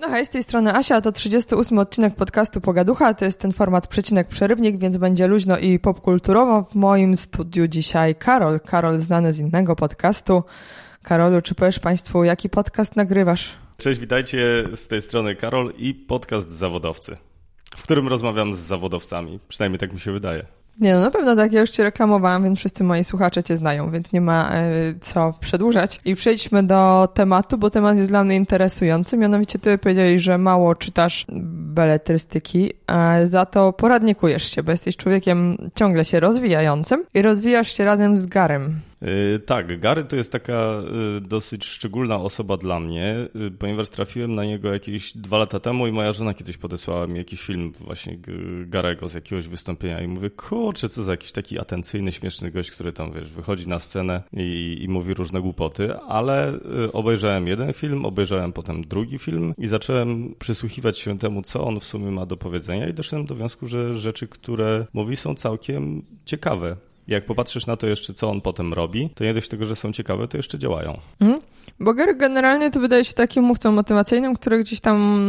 No hej, z tej strony Asia, to 38 odcinek podcastu Pogaducha, to jest ten format przecinek przerywnik, więc będzie luźno i popkulturowo. W moim studiu dzisiaj Karol, Karol znany z innego podcastu. Karolu, czy powiesz Państwu, jaki podcast nagrywasz? Cześć, witajcie z tej strony Karol i podcast Zawodowcy, w którym rozmawiam z zawodowcami, przynajmniej tak mi się wydaje. Nie no, na pewno tak, ja już Cię reklamowałam, więc wszyscy moi słuchacze Cię znają, więc nie ma e, co przedłużać. I przejdźmy do tematu, bo temat jest dla mnie interesujący. Mianowicie Ty powiedziałeś, że mało czytasz beletrystyki, a za to poradnikujesz się, bo jesteś człowiekiem ciągle się rozwijającym i rozwijasz się razem z Garem. Yy, tak, Gary to jest taka yy, dosyć szczególna osoba dla mnie, yy, ponieważ trafiłem na niego jakieś dwa lata temu i moja żona kiedyś podesłała mi jakiś film właśnie Garego z jakiegoś wystąpienia i mówię, kurczę, co za jakiś taki atencyjny, śmieszny gość, który tam, wiesz, wychodzi na scenę i, i mówi różne głupoty, ale obejrzałem jeden film, obejrzałem potem drugi film i zacząłem przysłuchiwać się temu, co on w sumie ma do powiedzenia i doszedłem do wniosku, że rzeczy, które mówi są całkiem ciekawe. Jak popatrzysz na to jeszcze, co on potem robi, to nie dość tego, że są ciekawe, to jeszcze działają. Mhm. Bo Gary generalnie to wydaje się takim mówcą motywacyjnym, który gdzieś tam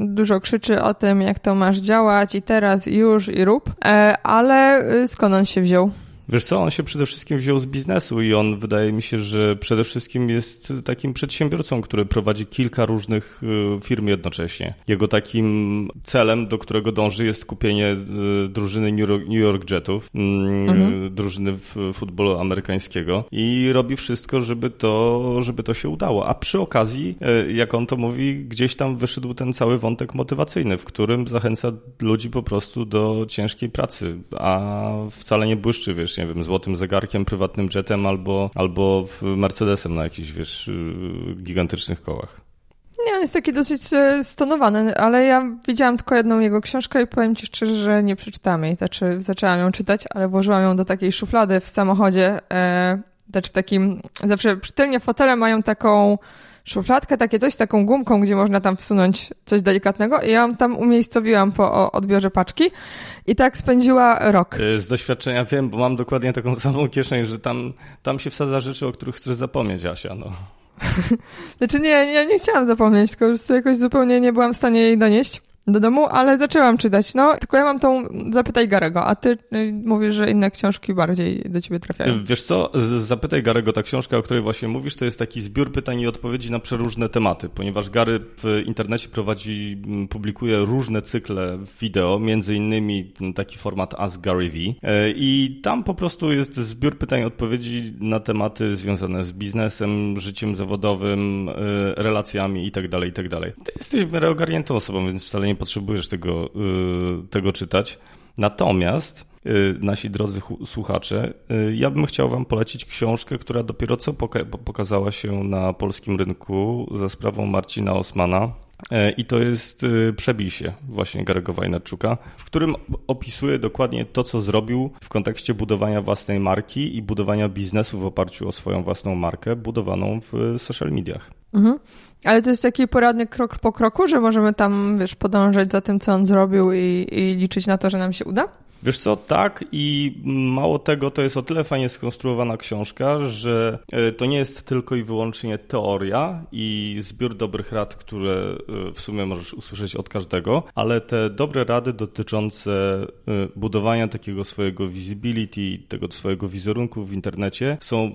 dużo krzyczy o tym, jak to masz działać i teraz, i już, i rób. E, ale y, skąd on się wziął? Wiesz co, on się przede wszystkim wziął z biznesu i on wydaje mi się, że przede wszystkim jest takim przedsiębiorcą, który prowadzi kilka różnych y, firm jednocześnie. Jego takim celem, do którego dąży jest kupienie y, drużyny New York Jetów, mm, mhm. drużyny futbolu amerykańskiego i robi wszystko, żeby to, żeby to się udało. A przy okazji, y, jak on to mówi, gdzieś tam wyszedł ten cały wątek motywacyjny, w którym zachęca ludzi po prostu do ciężkiej pracy, a wcale nie błyszczy, wiesz, nie wiem, złotym zegarkiem, prywatnym jetem albo, albo Mercedesem na jakichś, wiesz, y, gigantycznych kołach. Nie, on jest taki dosyć e, stonowany, ale ja widziałam tylko jedną jego książkę i powiem ci szczerze, że nie przeczytałam jej. Znaczy, zaczęłam ją czytać, ale włożyłam ją do takiej szuflady w samochodzie. E, znaczy w takim, zawsze tylnie fotele mają taką szufladkę, takie coś, taką gumką, gdzie można tam wsunąć coś delikatnego i ja tam umiejscowiłam po odbiorze paczki i tak spędziła rok. Y, z doświadczenia wiem, bo mam dokładnie taką samą kieszeń, że tam, tam się wsadza rzeczy, o których chcesz zapomnieć, Asia, no. znaczy nie, ja nie chciałam zapomnieć, tylko już jakoś zupełnie nie byłam w stanie jej donieść do domu, ale zaczęłam czytać. No, tylko ja mam tą Zapytaj Garego, a ty y, mówisz, że inne książki bardziej do ciebie trafiają. Wiesz co, Zapytaj Garego, ta książka, o której właśnie mówisz, to jest taki zbiór pytań i odpowiedzi na przeróżne tematy, ponieważ Gary w internecie prowadzi, publikuje różne cykle wideo, między innymi taki format Ask Gary V. E, I tam po prostu jest zbiór pytań i odpowiedzi na tematy związane z biznesem, życiem zawodowym, e, relacjami itd., itd. Ty jesteś w miarę ogarniętą osobą, więc wcale nie potrzebujesz tego, y, tego czytać. Natomiast y, nasi drodzy słuchacze, y, ja bym chciał Wam polecić książkę, która dopiero co pokazała się na polskim rynku za sprawą Marcina Osmana. I to jest Przebisie właśnie Garego Wajnarczuka, w którym opisuje dokładnie to, co zrobił w kontekście budowania własnej marki i budowania biznesu w oparciu o swoją własną markę, budowaną w social mediach. Mhm. Ale to jest taki poradnik krok po kroku, że możemy tam, wiesz, podążać za tym, co on zrobił i, i liczyć na to, że nam się uda? Wiesz co, tak i mało tego, to jest o tyle fajnie skonstruowana książka, że e, to nie jest tylko i wyłącznie teoria i zbiór dobrych rad, które e, w sumie możesz usłyszeć od każdego, ale te dobre rady dotyczące e, budowania takiego swojego visibility, tego swojego wizerunku w internecie są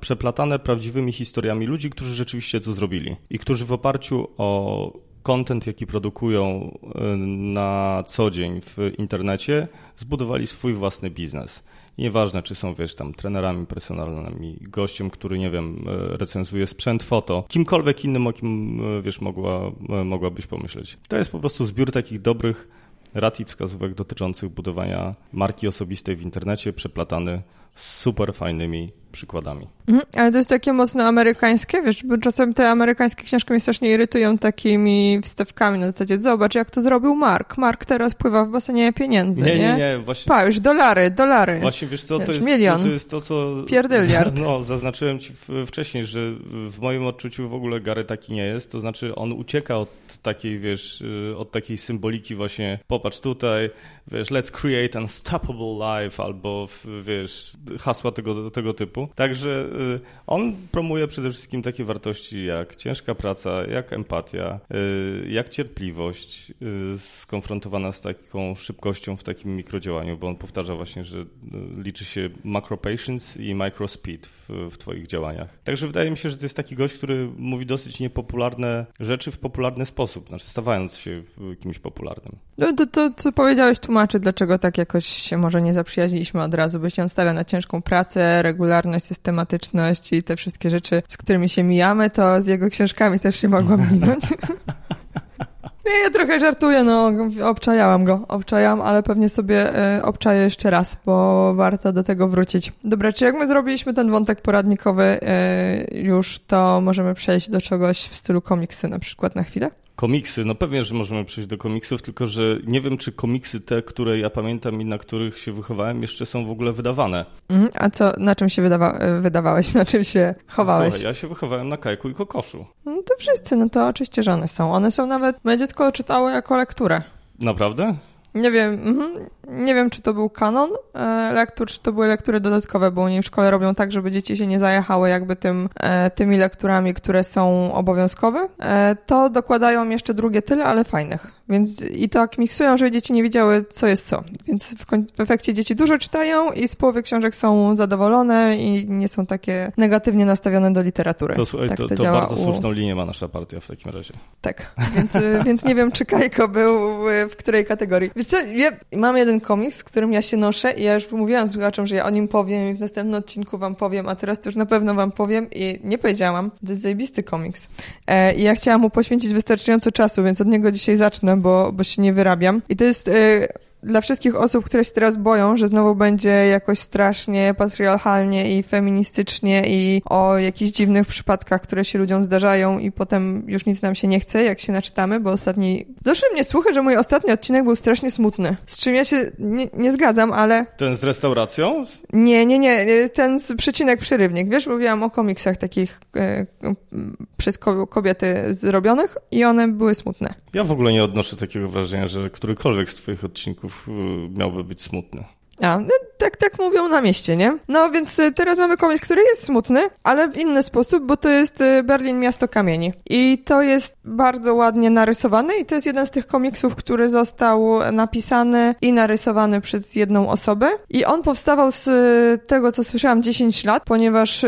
przeplatane prawdziwymi historiami ludzi, którzy rzeczywiście to zrobili i którzy w oparciu o content, jaki produkują y, na co dzień w internecie, zbudowali swój własny biznes. nieważne, czy są, wiesz, tam trenerami personalnymi, gościem, który, nie wiem, y, recenzuje sprzęt foto, kimkolwiek innym, o kim, y, wiesz, mogła, mogłabyś pomyśleć. To jest po prostu zbiór takich dobrych rad i wskazówek dotyczących budowania marki osobistej w internecie, przeplatany z super fajnymi przykładami. Mhm, ale to jest takie mocno amerykańskie, wiesz, bo czasem te amerykańskie książki mnie strasznie irytują takimi wstawkami na zasadzie, zobacz jak to zrobił Mark. Mark teraz pływa w basenie pieniędzy, nie? Nie, nie, nie właśnie. Pa, już dolary, dolary. Właśnie, wiesz co, wiesz, to, jest, milion. to jest to, co... Pierdyliard. No, zaznaczyłem ci wcześniej, że w moim odczuciu w ogóle Gary taki nie jest, to znaczy on ucieka od takiej, wiesz, y, od takiej symboliki właśnie, popatrz tutaj, wiesz, let's create unstoppable life, albo, wiesz, hasła tego, tego typu. Także on promuje przede wszystkim takie wartości jak ciężka praca, jak empatia, jak cierpliwość skonfrontowana z taką szybkością w takim mikrodziałaniu, bo on powtarza właśnie, że liczy się macro patience i micro speed w, w twoich działaniach. Także wydaje mi się, że to jest taki gość, który mówi dosyć niepopularne rzeczy w popularny sposób, znaczy stawając się kimś popularnym. No to, to, co powiedziałeś, tłumaczy, dlaczego tak jakoś się może nie zaprzyjaźniliśmy od razu, bo się on stawia na ciężką pracę, regularność, systematyczność i te wszystkie rzeczy, z którymi się mijamy, to z jego książkami też się mogłam minąć. Nie, ja trochę żartuję, no obczajałam go, obczajam, ale pewnie sobie e, obczaję jeszcze raz, bo warto do tego wrócić. Dobra, czy jak my zrobiliśmy ten wątek poradnikowy e, już, to możemy przejść do czegoś w stylu komiksy na przykład na chwilę? Komiksy, no pewnie, że możemy przejść do komiksów, tylko że nie wiem, czy komiksy te, które ja pamiętam i na których się wychowałem, jeszcze są w ogóle wydawane. Mm, a co, na czym się wydawa wydawałeś, na czym się chowałeś? Słuchaj, ja się wychowałem na Kajku i Kokoszu. No to wszyscy, no to oczywiście, że one są. One są nawet, moje dziecko czytało jako lekturę. Naprawdę? Nie wiem, mhm. Nie wiem, czy to był kanon e, lektur, czy to były lektury dodatkowe, bo oni w szkole robią tak, żeby dzieci się nie zajechały jakby tym, e, tymi lekturami, które są obowiązkowe. E, to dokładają jeszcze drugie tyle, ale fajnych. Więc i tak miksują, żeby dzieci nie wiedziały, co jest co. Więc w, efekcie dzieci dużo czytają i z połowy książek są zadowolone i nie są takie negatywnie nastawione do literatury. To, słuchaj, tak to, to, to bardzo u... słuszną linię ma nasza partia w takim razie. Tak, więc, więc nie wiem, czy Kajko był w której kategorii. Wiesz co, ja mam jeden komiks, z którym ja się noszę i ja już mówiłam słuchaczom, że ja o nim powiem i w następnym odcinku wam powiem, a teraz to już na pewno wam powiem i nie powiedziałam. To jest zajebisty komiks. E, I ja chciałam mu poświęcić wystarczająco czasu, więc od niego dzisiaj zacznę, bo, bo się nie wyrabiam. I to jest... E, dla wszystkich osób, które się teraz boją, że znowu będzie jakoś strasznie patriarchalnie i feministycznie i o jakichś dziwnych przypadkach, które się ludziom zdarzają i potem już nic nam się nie chce, jak się naczytamy, bo ostatni... Doszły mnie słuchy, że mój ostatni odcinek był strasznie smutny, z czym ja się nie, nie zgadzam, ale... Ten z restauracją? Nie, nie, nie, ten z przecinek przerywnik. Wiesz, mówiłam o komiksach takich e, przez kobiety zrobionych i one były smutne. Ja w ogóle nie odnoszę takiego wrażenia, że którykolwiek z twoich odcinków Y, miałby być smutny. A, no, tak, tak mówią na mieście, nie? No więc y, teraz mamy komiks, który jest smutny, ale w inny sposób, bo to jest y, Berlin Miasto Kamieni. I to jest bardzo ładnie narysowany i to jest jeden z tych komiksów, który został napisany i narysowany przez jedną osobę. I on powstawał z tego, co słyszałam, 10 lat, ponieważ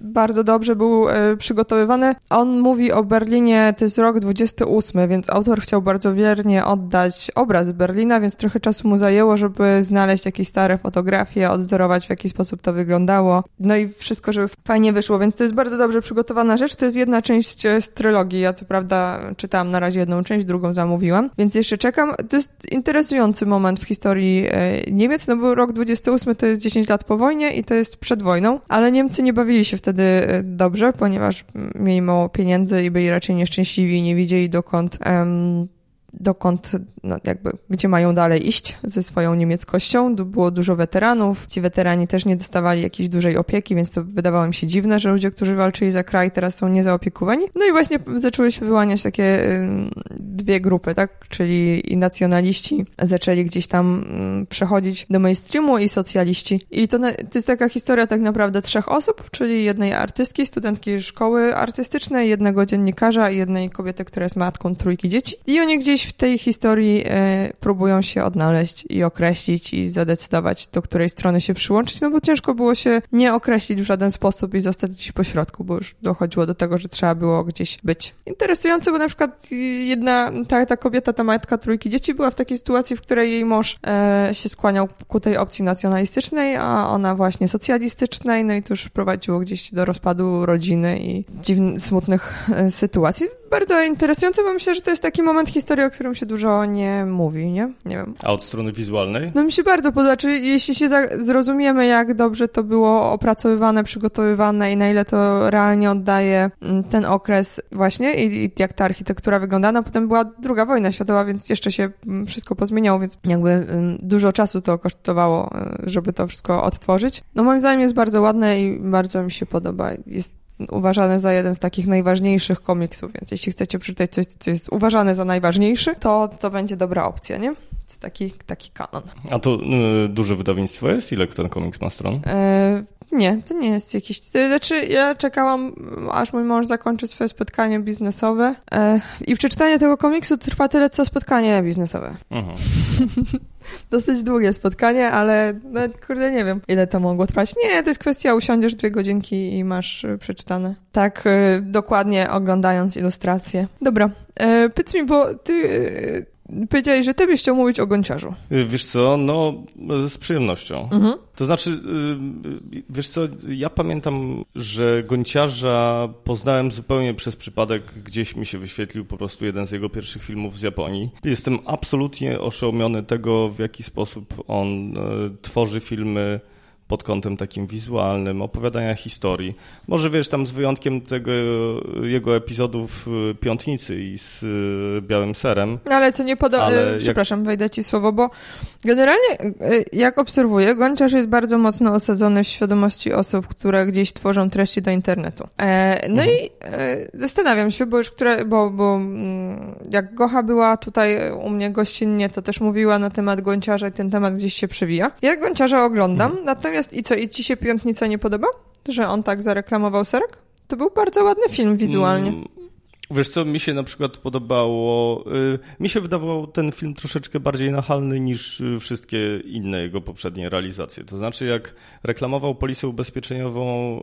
bardzo dobrze był przygotowywany. On mówi o Berlinie, to jest rok 28, więc autor chciał bardzo wiernie oddać obraz Berlina, więc trochę czasu mu zajęło, żeby znaleźć jakieś stare fotografie, odzorować w jaki sposób to wyglądało. No i wszystko, żeby fajnie wyszło, więc to jest bardzo dobrze przygotowana rzecz. To jest jedna część e, z trylogii. Ja co prawda czytałam na razie jedną część, drugą zamówiłam, więc jeszcze czekam. To jest interesujący moment w historii e, Niemiec, no bo rok 28 to jest 10 lat po wojnie i to jest przed wojną, ale Niemcy nie bawili się wtedy e, dobrze, ponieważ mieli mało pieniędzy i byli raczej nieszczęśliwi nie widzieli dokąd dokąd, no jakby, gdzie mają dalej iść ze swoją niemieckością. Było dużo weteranów. Ci weterani też nie dostawali jakiejś dużej opieki, więc to wydawało mi się dziwne, że ludzie, którzy walczyli za kraj, teraz są niezaopiekowani. No i właśnie zaczęły się wyłaniać takie dwie grupy, tak? Czyli i nacjonaliści zaczęli gdzieś tam przechodzić do mainstreamu i socjaliści. I to, to jest taka historia tak naprawdę trzech osób, czyli jednej artystki, studentki szkoły artystycznej, jednego dziennikarza i jednej kobiety, która jest matką trójki dzieci. I oni gdzieś w tej historii e, próbują się odnaleźć i określić i zadecydować, do której strony się przyłączyć, no bo ciężko było się nie określić w żaden sposób i zostać gdzieś po środku, bo już dochodziło do tego, że trzeba było gdzieś być. Interesujące, bo na przykład jedna, ta, ta kobieta, ta matka trójki dzieci była w takiej sytuacji, w której jej mąż e, się skłaniał ku tej opcji nacjonalistycznej, a ona właśnie socjalistycznej, no i to już prowadziło gdzieś do rozpadu rodziny i dziwnych, smutnych e, sytuacji bardzo interesujące, bo myślę, że to jest taki moment historii, o którym się dużo nie mówi, nie? Nie wiem. A od strony wizualnej? No mi się bardzo podoba, czy jeśli się zrozumiemy, jak dobrze to było opracowywane, przygotowywane i na ile to realnie oddaje mm, ten okres właśnie i, i jak ta architektura wygląda, no potem była druga wojna światowa, więc jeszcze się mm, wszystko pozmieniało, więc jakby mm, dużo czasu to kosztowało, y, żeby to wszystko odtworzyć. No moim zdaniem jest bardzo ładne i bardzo mi się podoba. Jest uważany za jeden z takich najważniejszych komiksów, więc jeśli chcecie przeczytać coś, co jest uważane za najważniejszy, to to będzie dobra opcja, nie? To jest taki, taki kanon. A to y, duże wydawnictwo jest? Ile ten komiks ma stron? Y, Nie, to nie jest jakiś. Znaczy, ja czekałam, aż mój mąż zakończy swoje spotkanie biznesowe. E, I przeczytanie tego komiksu trwa tyle, co spotkanie biznesowe. Mhm. Dosyć długie spotkanie, ale no, kurde, nie wiem, ile to mogło trwać. Nie, to jest kwestia, usiądziesz dwie godzinki i masz y, przeczytane. Tak, y, dokładnie oglądając ilustrację. Dobra, e, powiedz mi, bo ty y, powiedziałeś, że ty byś chciał mówić o gąciarzu. Y, wiesz co, no z przyjemnością. Mhm. To znaczy, y, wiesz co, ja pamiętam, że gąciarza poznałem zupełnie przez przypadek, gdzieś mi się wyświetlił po prostu jeden z jego pierwszych filmów z Japonii. Jestem absolutnie oszołomiony tego, w jaki sposób on y, tworzy filmy pod kątem takim wizualnym, opowiadania historii. Może wiesz, tam z wyjątkiem tego jego epizodów Piątnicy i z y, Białym Serem. No ale co nie podoba, przepraszam, jak... wejdę ci słowo, bo generalnie jak obserwuję, Gonciarz jest bardzo mocno osadzony w świadomości osób, które gdzieś tworzą treści do internetu. E, no mhm. i e, zastanawiam się, bo już które, bo, bo mm, jak Gocha była tutaj u mnie gościnnie, to też mówiła na temat Gonciarza i ten temat gdzieś się przewija. Ja Gonciarza oglądam, mhm. natomiast Natomiast i co, i ci się Piątnica nie podoba? Że on tak zareklamował serek? To był bardzo ładny film wizualnie. Mm. Wiesz co, mi się na przykład podobało, y, mi się wydawał ten film troszeczkę bardziej nachalny niż y, wszystkie inne jego poprzednie realizacje. To znaczy jak reklamował polisę ubezpieczeniową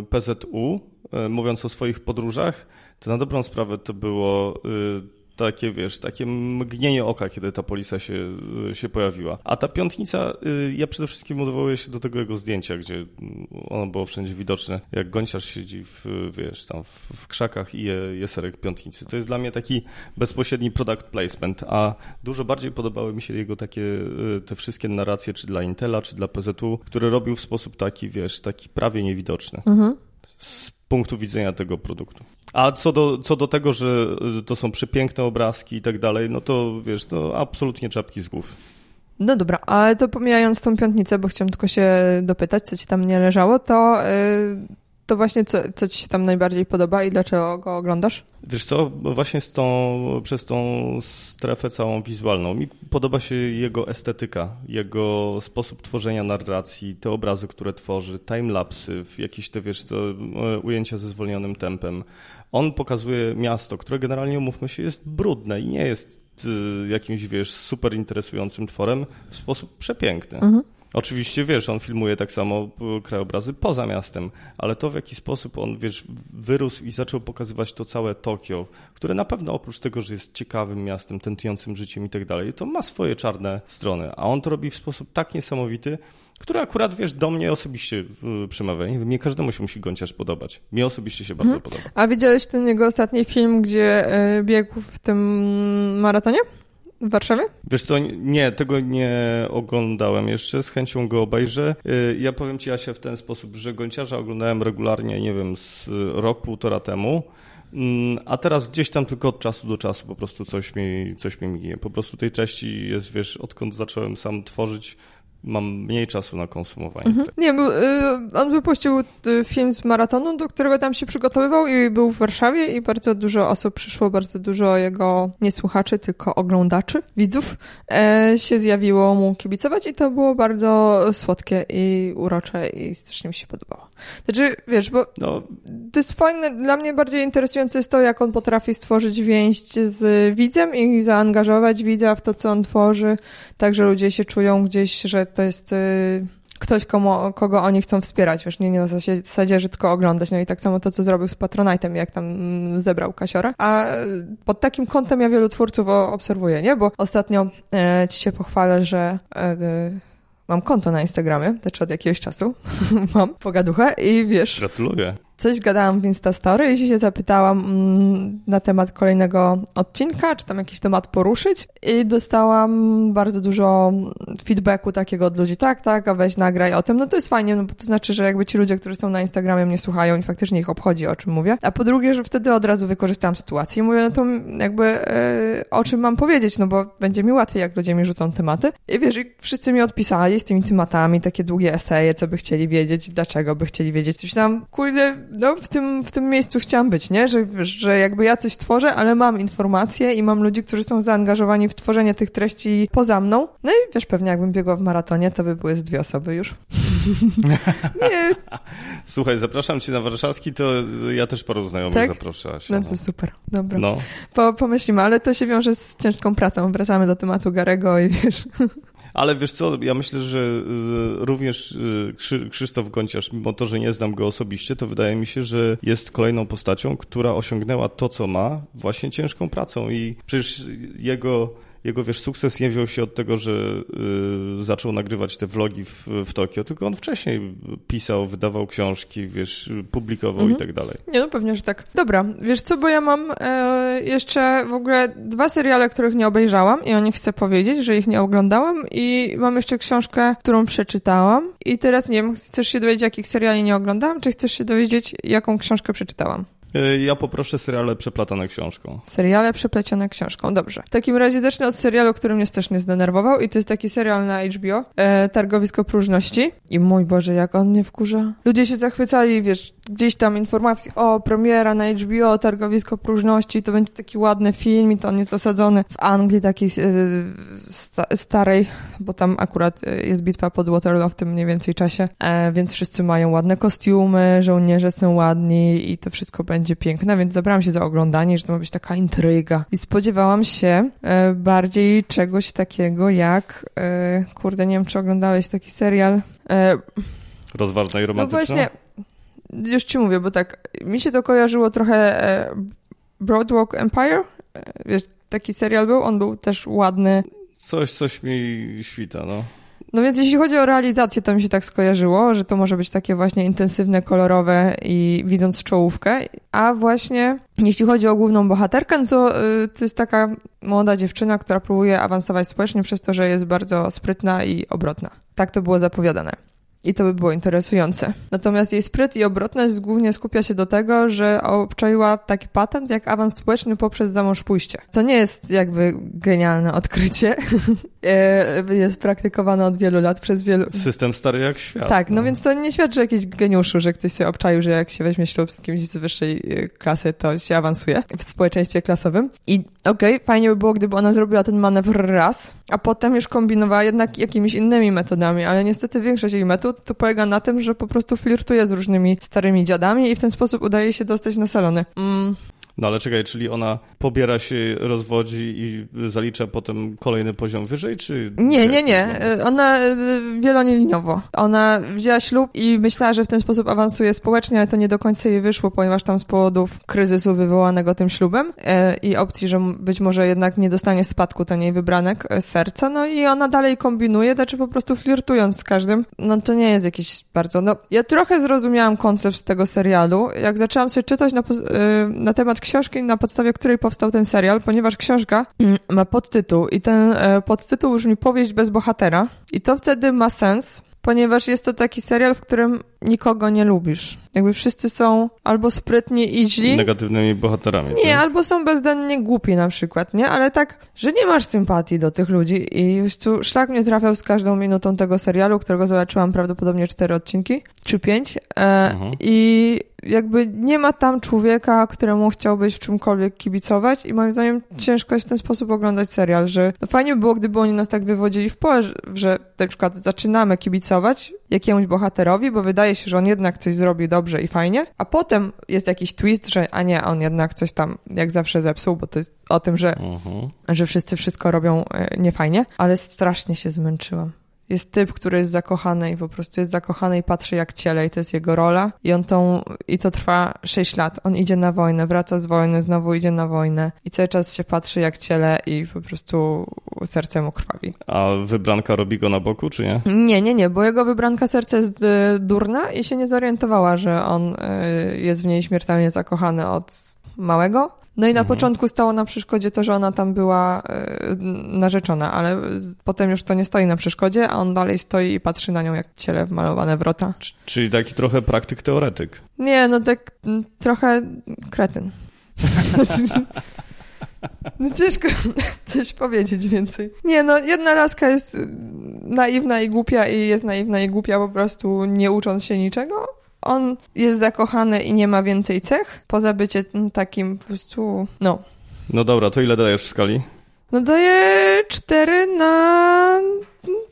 y, PZU, mówiąc o swoich podróżach, to na dobrą sprawę to było takie, wiesz, takie mgnienie oka, kiedy ta polisa się, się pojawiła. A ta piątnica, y, ja przede wszystkim odwołuję się do tego jego zdjęcia, gdzie ono było wszędzie widoczne, jak gąsiarz siedzi w, wiesz, tam w, w krzakach i je, je serek piątnicy. To jest dla mnie taki bezpośredni product placement, a dużo bardziej podobały mi się jego takie, y, te wszystkie narracje, czy dla Intela, czy dla PZU, które robił w sposób taki, wiesz, taki prawie niewidoczny. Mhm. Z punktu widzenia tego produktu. A co do, co do tego, że to są przepiękne obrazki i tak dalej, no to wiesz, to absolutnie czapki z głów. No dobra, ale to pomijając tą piątnicę, bo chciałam tylko się dopytać, co ci tam nie leżało, to yy, to właśnie co, co ci się tam najbardziej podoba i dlaczego go oglądasz? Wiesz co, właśnie z tą, przez tą strefę całą wizualną. Mi podoba się jego estetyka, jego sposób tworzenia narracji, te obrazy, które tworzy, timelapsy, jakieś te, wiesz, to ujęcia ze zwolnionym tempem. On pokazuje miasto, które generalnie, umówmy się, jest brudne i nie jest e, jakimś, wiesz, super interesującym tworem w sposób przepiękny. Mhm. Oczywiście, wiesz, on filmuje tak samo krajobrazy poza miastem, ale to w jaki sposób on, wiesz, wyrósł i zaczął pokazywać to całe Tokio, które na pewno oprócz tego, że jest ciekawym miastem, tętniącym życiem i tak dalej, to ma swoje czarne strony, a on to robi w sposób tak niesamowity, który akurat, wiesz, do mnie osobiście y, przemawia. Nie, nie każdemu się musi gąciarz podobać. Mnie osobiście się bardzo mhm. podoba. A widziałeś ten jego ostatni film, gdzie y, biegł w tym maratonie? W Warszawie? Wiesz co, nie, tego nie oglądałem jeszcze, z chęcią go obejrzę. Y, ja powiem Ci, Asia, w ten sposób, że Gonciarza oglądałem regularnie, nie wiem, z rok, półtora temu. Mm, a teraz gdzieś tam tylko od czasu do czasu po prostu coś mi, coś mi mignie. Po prostu tej treści jest, wiesz, odkąd zacząłem sam tworzyć, mam mniej czasu na konsumowanie. Mhm. Nie, y, on wypuścił y, film z maratonu, do którego tam się przygotowywał i był w Warszawie i bardzo dużo osób przyszło, bardzo dużo jego nie słuchaczy, tylko oglądaczy, widzów e, się zjawiło mu kibicować i to było bardzo słodkie i urocze i strasznie mi się podobało. Znaczy, wiesz, bo no. to jest fajne, dla mnie bardziej interesujące jest to, jak on potrafi stworzyć więź z widzem i zaangażować widza w to, co on tworzy, tak, że ludzie się czują gdzieś, że to jest y, ktoś, komu, kogo oni chcą wspierać, wiesz, nie, nie na zasadzie, że tylko oglądać. No i tak samo to, co zrobił z Patronite'em, jak tam mm, zebrał Kasiora. A pod takim kątem ja wielu twórców obserwuję, nie? Bo ostatnio e, ci się pochwalę, że e, mam konto na Instagramie, znaczy od jakiegoś czasu. Mam pogaduchę i wiesz... Gratuluję coś gadałam w Instastory i się zapytałam mm, na temat kolejnego odcinka, czy tam jakiś temat poruszyć. I dostałam bardzo dużo feedbacku takiego od ludzi, tak, tak, a weź nagraj o tym, no to jest fajnie, no bo to znaczy, że jakby ci ludzie, którzy są na Instagramie mnie słuchają i faktycznie ich obchodzi, o czym mówię, a po drugie, że wtedy od razu wykorzystałam sytuację i mówię, no to jakby e, o czym mam powiedzieć, no bo będzie mi łatwiej, jak ludzie mi rzucą tematy. I wiesz, i wszyscy mi odpisali z tymi tematami, takie długie eseje, co by chcieli wiedzieć, dlaczego by chcieli wiedzieć, coś tam, kurde, no, w tym, w tym miejscu chciałam być, nie? Że, że jakby ja coś tworzę, ale mam informacje i mam ludzi, którzy są zaangażowani w tworzenie tych treści poza mną. No i wiesz, pewnie jakbym biegła w maratonie, to by były z dwie osoby już. nie. Słuchaj, zapraszam cię na warszawski, to ja też paru znajomych tak? zapraszałaś. No to super, dobra. No. Po, pomyślimy, ale to się wiąże z ciężką pracą. Wracamy do tematu Garego i wiesz... Ale wiesz co, ja myślę, że y, również y, Krzysztof Gonciarz, mimo to, że nie znam go osobiście, to wydaje mi się, że jest kolejną postacią, która osiągnęła to, co ma, właśnie ciężką pracą. I przecież jego jego, wiesz, sukces nie wziął się od tego, że y, zaczął nagrywać te vlogi w, w Tokio, tylko on wcześniej pisał, wydawał książki, wiesz, publikował mhm. i tak dalej. Nie, no pewnie, że tak. Dobra, wiesz co, bo ja mam e, jeszcze w ogóle dwa seriale, których nie obejrzałam i o nich chcę powiedzieć, że ich nie oglądałam i mam jeszcze książkę, którą przeczytałam i teraz nie wiem, chcesz się dowiedzieć, jakich seriali nie oglądałam, czy chcesz się dowiedzieć, jaką książkę przeczytałam? E, ja poproszę seriale przeplatane książką. Seriale przeplecione książką, dobrze. W takim razie zacznę od serialu, który mnie też nie zdenerwował i to jest taki serial na HBO, e, Targowisko Próżności. I mój Boże, jak on mnie wkurza. Ludzie się zachwycali, wiesz, gdzieś tam informacje, o, premiera na HBO, Targowisko Próżności, to będzie taki ładny film i to on jest osadzony w Anglii takiej e, sta starej, bo tam akurat e, jest bitwa pod Waterloo w tym mniej więcej czasie, e, więc wszyscy mają ładne kostiumy, żołnierze są ładni i to wszystko będzie będzie piękna, więc zabrałam się za oglądanie, że to ma być taka intryga. I spodziewałam się e, bardziej czegoś takiego jak, e, kurde, nie wiem, czy oglądałeś taki serial. E, Rozważna i romantyczna? No właśnie, już ci mówię, bo tak, mi się to kojarzyło trochę e, Broadwalk Empire. E, wiesz, taki serial był, on był też ładny. Coś, coś mi świta, no. No więc jeśli chodzi o realizację, to mi się tak skojarzyło, że to może być takie właśnie intensywne, kolorowe i widząc czołówkę. A właśnie jeśli chodzi o główną bohaterkę, no to, yy, to jest taka młoda dziewczyna, która próbuje awansować społecznie przez to, że jest bardzo sprytna i obrotna. Tak to było zapowiadane. I to by było interesujące. Natomiast jej spryt i obrotność głównie skupia się do tego, że obczaiła taki patent jak awans społeczny poprzez zamąż pójście. To nie jest jakby genialne odkrycie. E, jest praktykowane od wielu lat przez wielu... System stary jak świat. Tak, no, no więc to nie świadczy o geniuszu, że ktoś się obczaił, że jak się weźmie ślub z kimś z wyższej e, klasy, to się awansuje w społeczeństwie klasowym. I okej, okay, fajnie by było, gdyby ona zrobiła ten manewr raz, a potem już kombinowała jednak jakimiś innymi metodami, ale niestety większość jej metod to polega na tym, że po prostu flirtuje z różnymi starymi dziadami i w ten sposób udaje się dostać na salony. Mm. No ale czekaj, czyli ona pobiera się, rozwodzi i zalicza potem kolejny poziom wyżej, czy... Nie, nie, nie. Ona e, wieloliniowo. Ona wzięła ślub i myślała, że w ten sposób awansuje społecznie, ale to nie do końca jej wyszło, ponieważ tam z powodów kryzysu wywołanego tym ślubem e, i opcji, że być może jednak nie dostanie spadku ten jej wybranek e, serca, no i ona dalej kombinuje, znaczy po prostu flirtując z każdym. No to nie jest jakiś bardzo... No, ja trochę zrozumiałam koncept tego serialu. Jak zaczęłam sobie czytać na, na temat książki, na podstawie której powstał ten serial, ponieważ książka mm, ma podtytuł i ten e, podtytuł brzmi Powieść bez bohatera i to wtedy ma sens, ponieważ jest to taki serial, w którym nikogo nie lubisz. Jakby wszyscy są albo sprytni i źli. Negatywnymi bohaterami. Nie, tak? albo są bezdennie głupi na przykład, nie? Ale tak, że nie masz sympatii do tych ludzi i już tu szlak mnie trafiał z każdą minutą tego serialu, którego zobaczyłam prawdopodobnie cztery odcinki, czy pięć. E, mhm. I jakby nie ma tam człowieka, któremu chciałbyś w czymkolwiek kibicować i moim zdaniem ciężko jest w ten sposób oglądać serial, że no fajnie by było, gdyby oni nas tak wywodzili w pole, że na przykład zaczynamy kibicować jakiemuś bohaterowi, bo wydaje się, że on jednak coś zrobi dobrze i fajnie, a potem jest jakiś twist, że a nie, on jednak coś tam jak zawsze zepsuł, bo to jest o tym, że, uh mhm. -huh. że wszyscy wszystko robią e, niefajnie, ale strasznie się zmęczyłam jest typ, który jest zakochany i po prostu jest zakochany i patrzy jak ciele i to jest jego rola i on tą, i to trwa 6 lat. On idzie na wojnę, wraca z wojny, znowu idzie na wojnę i cały czas się patrzy jak ciele i po prostu serce mu krwawi. A wybranka robi go na boku, czy nie? Nie, nie, nie, bo jego wybranka serce jest y, durna i się nie zorientowała, że on y, jest w niej śmiertelnie zakochany od małego no i na mhm. początku stało na przeszkodzie to, że ona tam była y, narzeczona, ale potem już to nie stoi na przeszkodzie, a on dalej stoi i patrzy na nią jak ciele wmalowane wrota. Czyli taki trochę praktyk teoretyk. Nie, no tak trochę kretyn. No ciężko coś powiedzieć więcej. Nie, no jedna laska jest naiwna i głupia i jest naiwna i głupia po prostu nie ucząc się niczego, on jest zakochany i nie ma więcej cech, poza bycie takim po prostu, no. No dobra, to ile dajesz w skali? No daję 4 na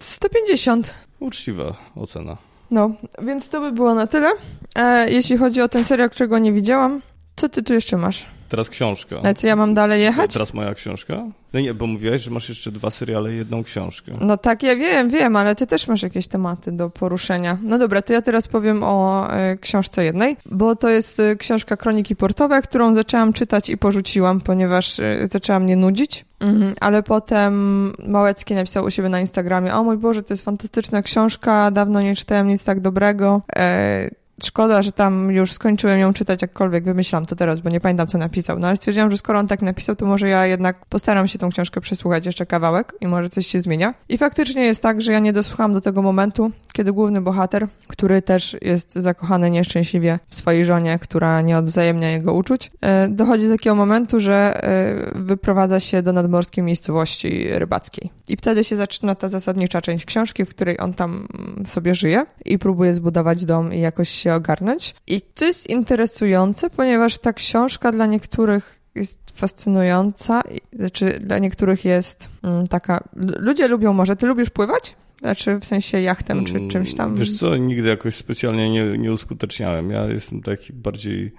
150. Uczciwa ocena. No, więc to by było na tyle. E, jeśli chodzi o ten serial, którego nie widziałam, co ty tu jeszcze masz? Teraz książka. A co ja mam dalej jechać? Teraz moja książka? No nie, bo mówiłaś, że masz jeszcze dwa seriale i jedną książkę. No tak, ja wiem, wiem, ale ty też masz jakieś tematy do poruszenia. No dobra, to ja teraz powiem o y, książce jednej, bo to jest y, książka Kroniki Portowe, którą zaczęłam czytać i porzuciłam, ponieważ y, zaczęła mnie nudzić. Mhm, ale potem Małecki napisał u siebie na Instagramie, o mój Boże, to jest fantastyczna książka, dawno nie czytałem nic tak dobrego. E, Szkoda, że tam już skończyłem ją czytać, jakkolwiek wymyślam to teraz, bo nie pamiętam, co napisał. No ale stwierdziłam, że skoro on tak napisał, to może ja jednak postaram się tą książkę przesłuchać jeszcze kawałek i może coś się zmienia. I faktycznie jest tak, że ja nie dosłuchałam do tego momentu, kiedy główny bohater, który też jest zakochany nieszczęśliwie w swojej żonie, która nie odwzajemnia jego uczuć, e, dochodzi do takiego momentu, że e, wyprowadza się do nadmorskiej miejscowości rybackiej. I wtedy się zaczyna ta zasadnicza część książki, w której on tam sobie żyje i próbuje zbudować dom i jakoś się ogarnąć. I to jest interesujące, ponieważ ta książka dla niektórych jest fascynująca, znaczy dla niektórych jest mm, taka... Ludzie lubią może, ty lubisz pływać? Znaczy w sensie jachtem czy mm, czymś tam? Wiesz co, nigdy jakoś specjalnie nie, nie uskuteczniałem. Ja jestem taki bardziej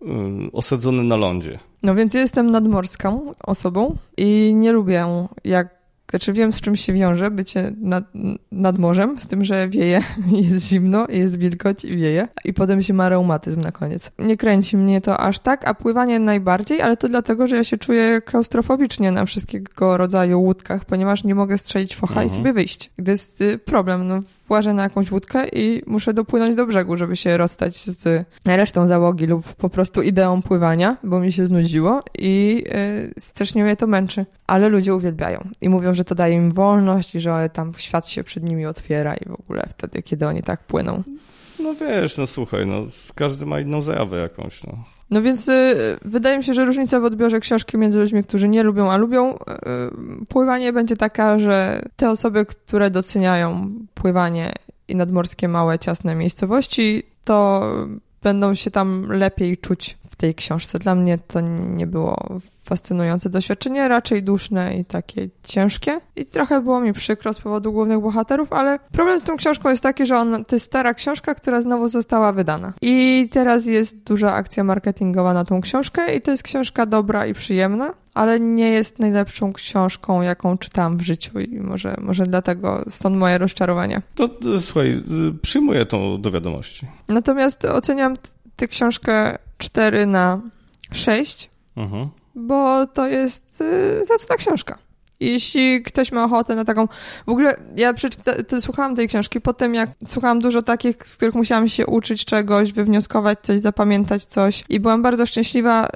um, osadzony na lądzie. No więc ja jestem nadmorską osobą i nie lubię jak znaczy wiem, z czym się wiąże bycie nad, nad morzem, z tym, że wieje, jest zimno, jest wilgoć i wieje. I potem się ma reumatyzm na koniec. Nie kręci mnie to aż tak, a pływanie najbardziej, ale to dlatego, że ja się czuję klaustrofobicznie na wszystkiego rodzaju łódkach, ponieważ nie mogę strzelić focha mhm. i sobie wyjść. Gdy jest y, problem, no włażę na jakąś łódkę i muszę dopłynąć do brzegu, żeby się rozstać z resztą załogi lub po prostu ideą pływania, bo mi się znudziło i yy, strasznie mnie to męczy. Ale ludzie uwielbiają i mówią, że to daje im wolność i że tam świat się przed nimi otwiera i w ogóle wtedy, kiedy oni tak płyną. No wiesz, no słuchaj, no każdy ma inną zajawę jakąś, no. No więc y, wydaje mi się, że różnica w odbiorze książki między ludźmi, którzy nie lubią, a lubią y, pływanie będzie taka, że te osoby, które doceniają pływanie i nadmorskie małe, ciasne miejscowości, to będą się tam lepiej czuć tej książce. Dla mnie to nie było fascynujące doświadczenie, raczej duszne i takie ciężkie. I trochę było mi przykro z powodu głównych bohaterów, ale problem z tą książką jest taki, że on, to jest stara książka, która znowu została wydana. I teraz jest duża akcja marketingowa na tą książkę i to jest książka dobra i przyjemna, ale nie jest najlepszą książką, jaką czytałam w życiu i może, może dlatego stąd moje rozczarowanie. To, to słuchaj, przyjmuję to do wiadomości. Natomiast oceniam tę książkę 4 na 6. Mhm bo to jest yy, zacna książka. Jeśli ktoś ma ochotę na taką. W ogóle ja przeczyta... słuchałam tej książki potem, jak słuchałam dużo takich, z których musiałam się uczyć czegoś, wywnioskować coś, zapamiętać coś. I byłam bardzo szczęśliwa, y,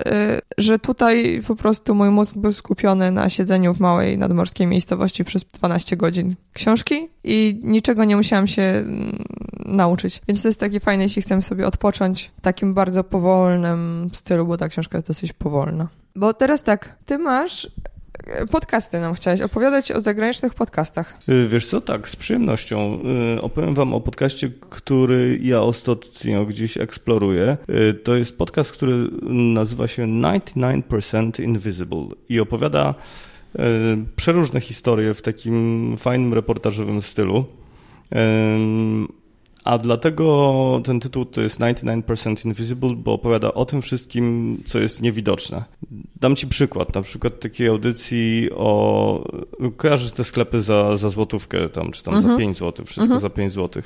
że tutaj po prostu mój mózg był skupiony na siedzeniu w małej nadmorskiej miejscowości przez 12 godzin książki i niczego nie musiałam się mm, nauczyć. Więc to jest takie fajne, jeśli chcemy sobie odpocząć w takim bardzo powolnym stylu, bo ta książka jest dosyć powolna. Bo teraz tak, ty masz podcasty nam chciałeś opowiadać o zagranicznych podcastach. Y, wiesz co, tak, z przyjemnością. Y, opowiem wam o podcaście, który ja ostatnio gdzieś eksploruję. To jest podcast, który nazywa się 99% Invisible i opowiada przeróżne historie w takim fajnym reportażowym stylu. A dlatego ten tytuł to jest 99% Invisible, bo opowiada o tym wszystkim, co jest niewidoczne. Dam ci przykład, na przykład takiej audycji o... Kojarzysz te sklepy za, za złotówkę tam, czy tam mhm. za 5 zł, wszystko mhm. za 5 zł.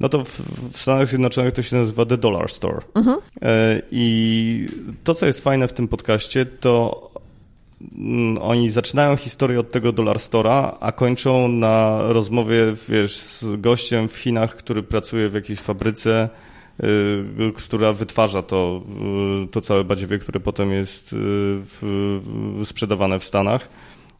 No to w, w, Stanach Zjednoczonych to się nazywa The Dollar Store. Mhm. E, I to, co jest fajne w tym podcaście, to Mm, oni zaczynają historię od tego Dollar Store'a, a kończą na rozmowie, wiesz, z gościem w Chinach, który pracuje w jakiejś fabryce, y, która wytwarza to, y, to całe badziewie, które potem jest y, sprzedawane w Stanach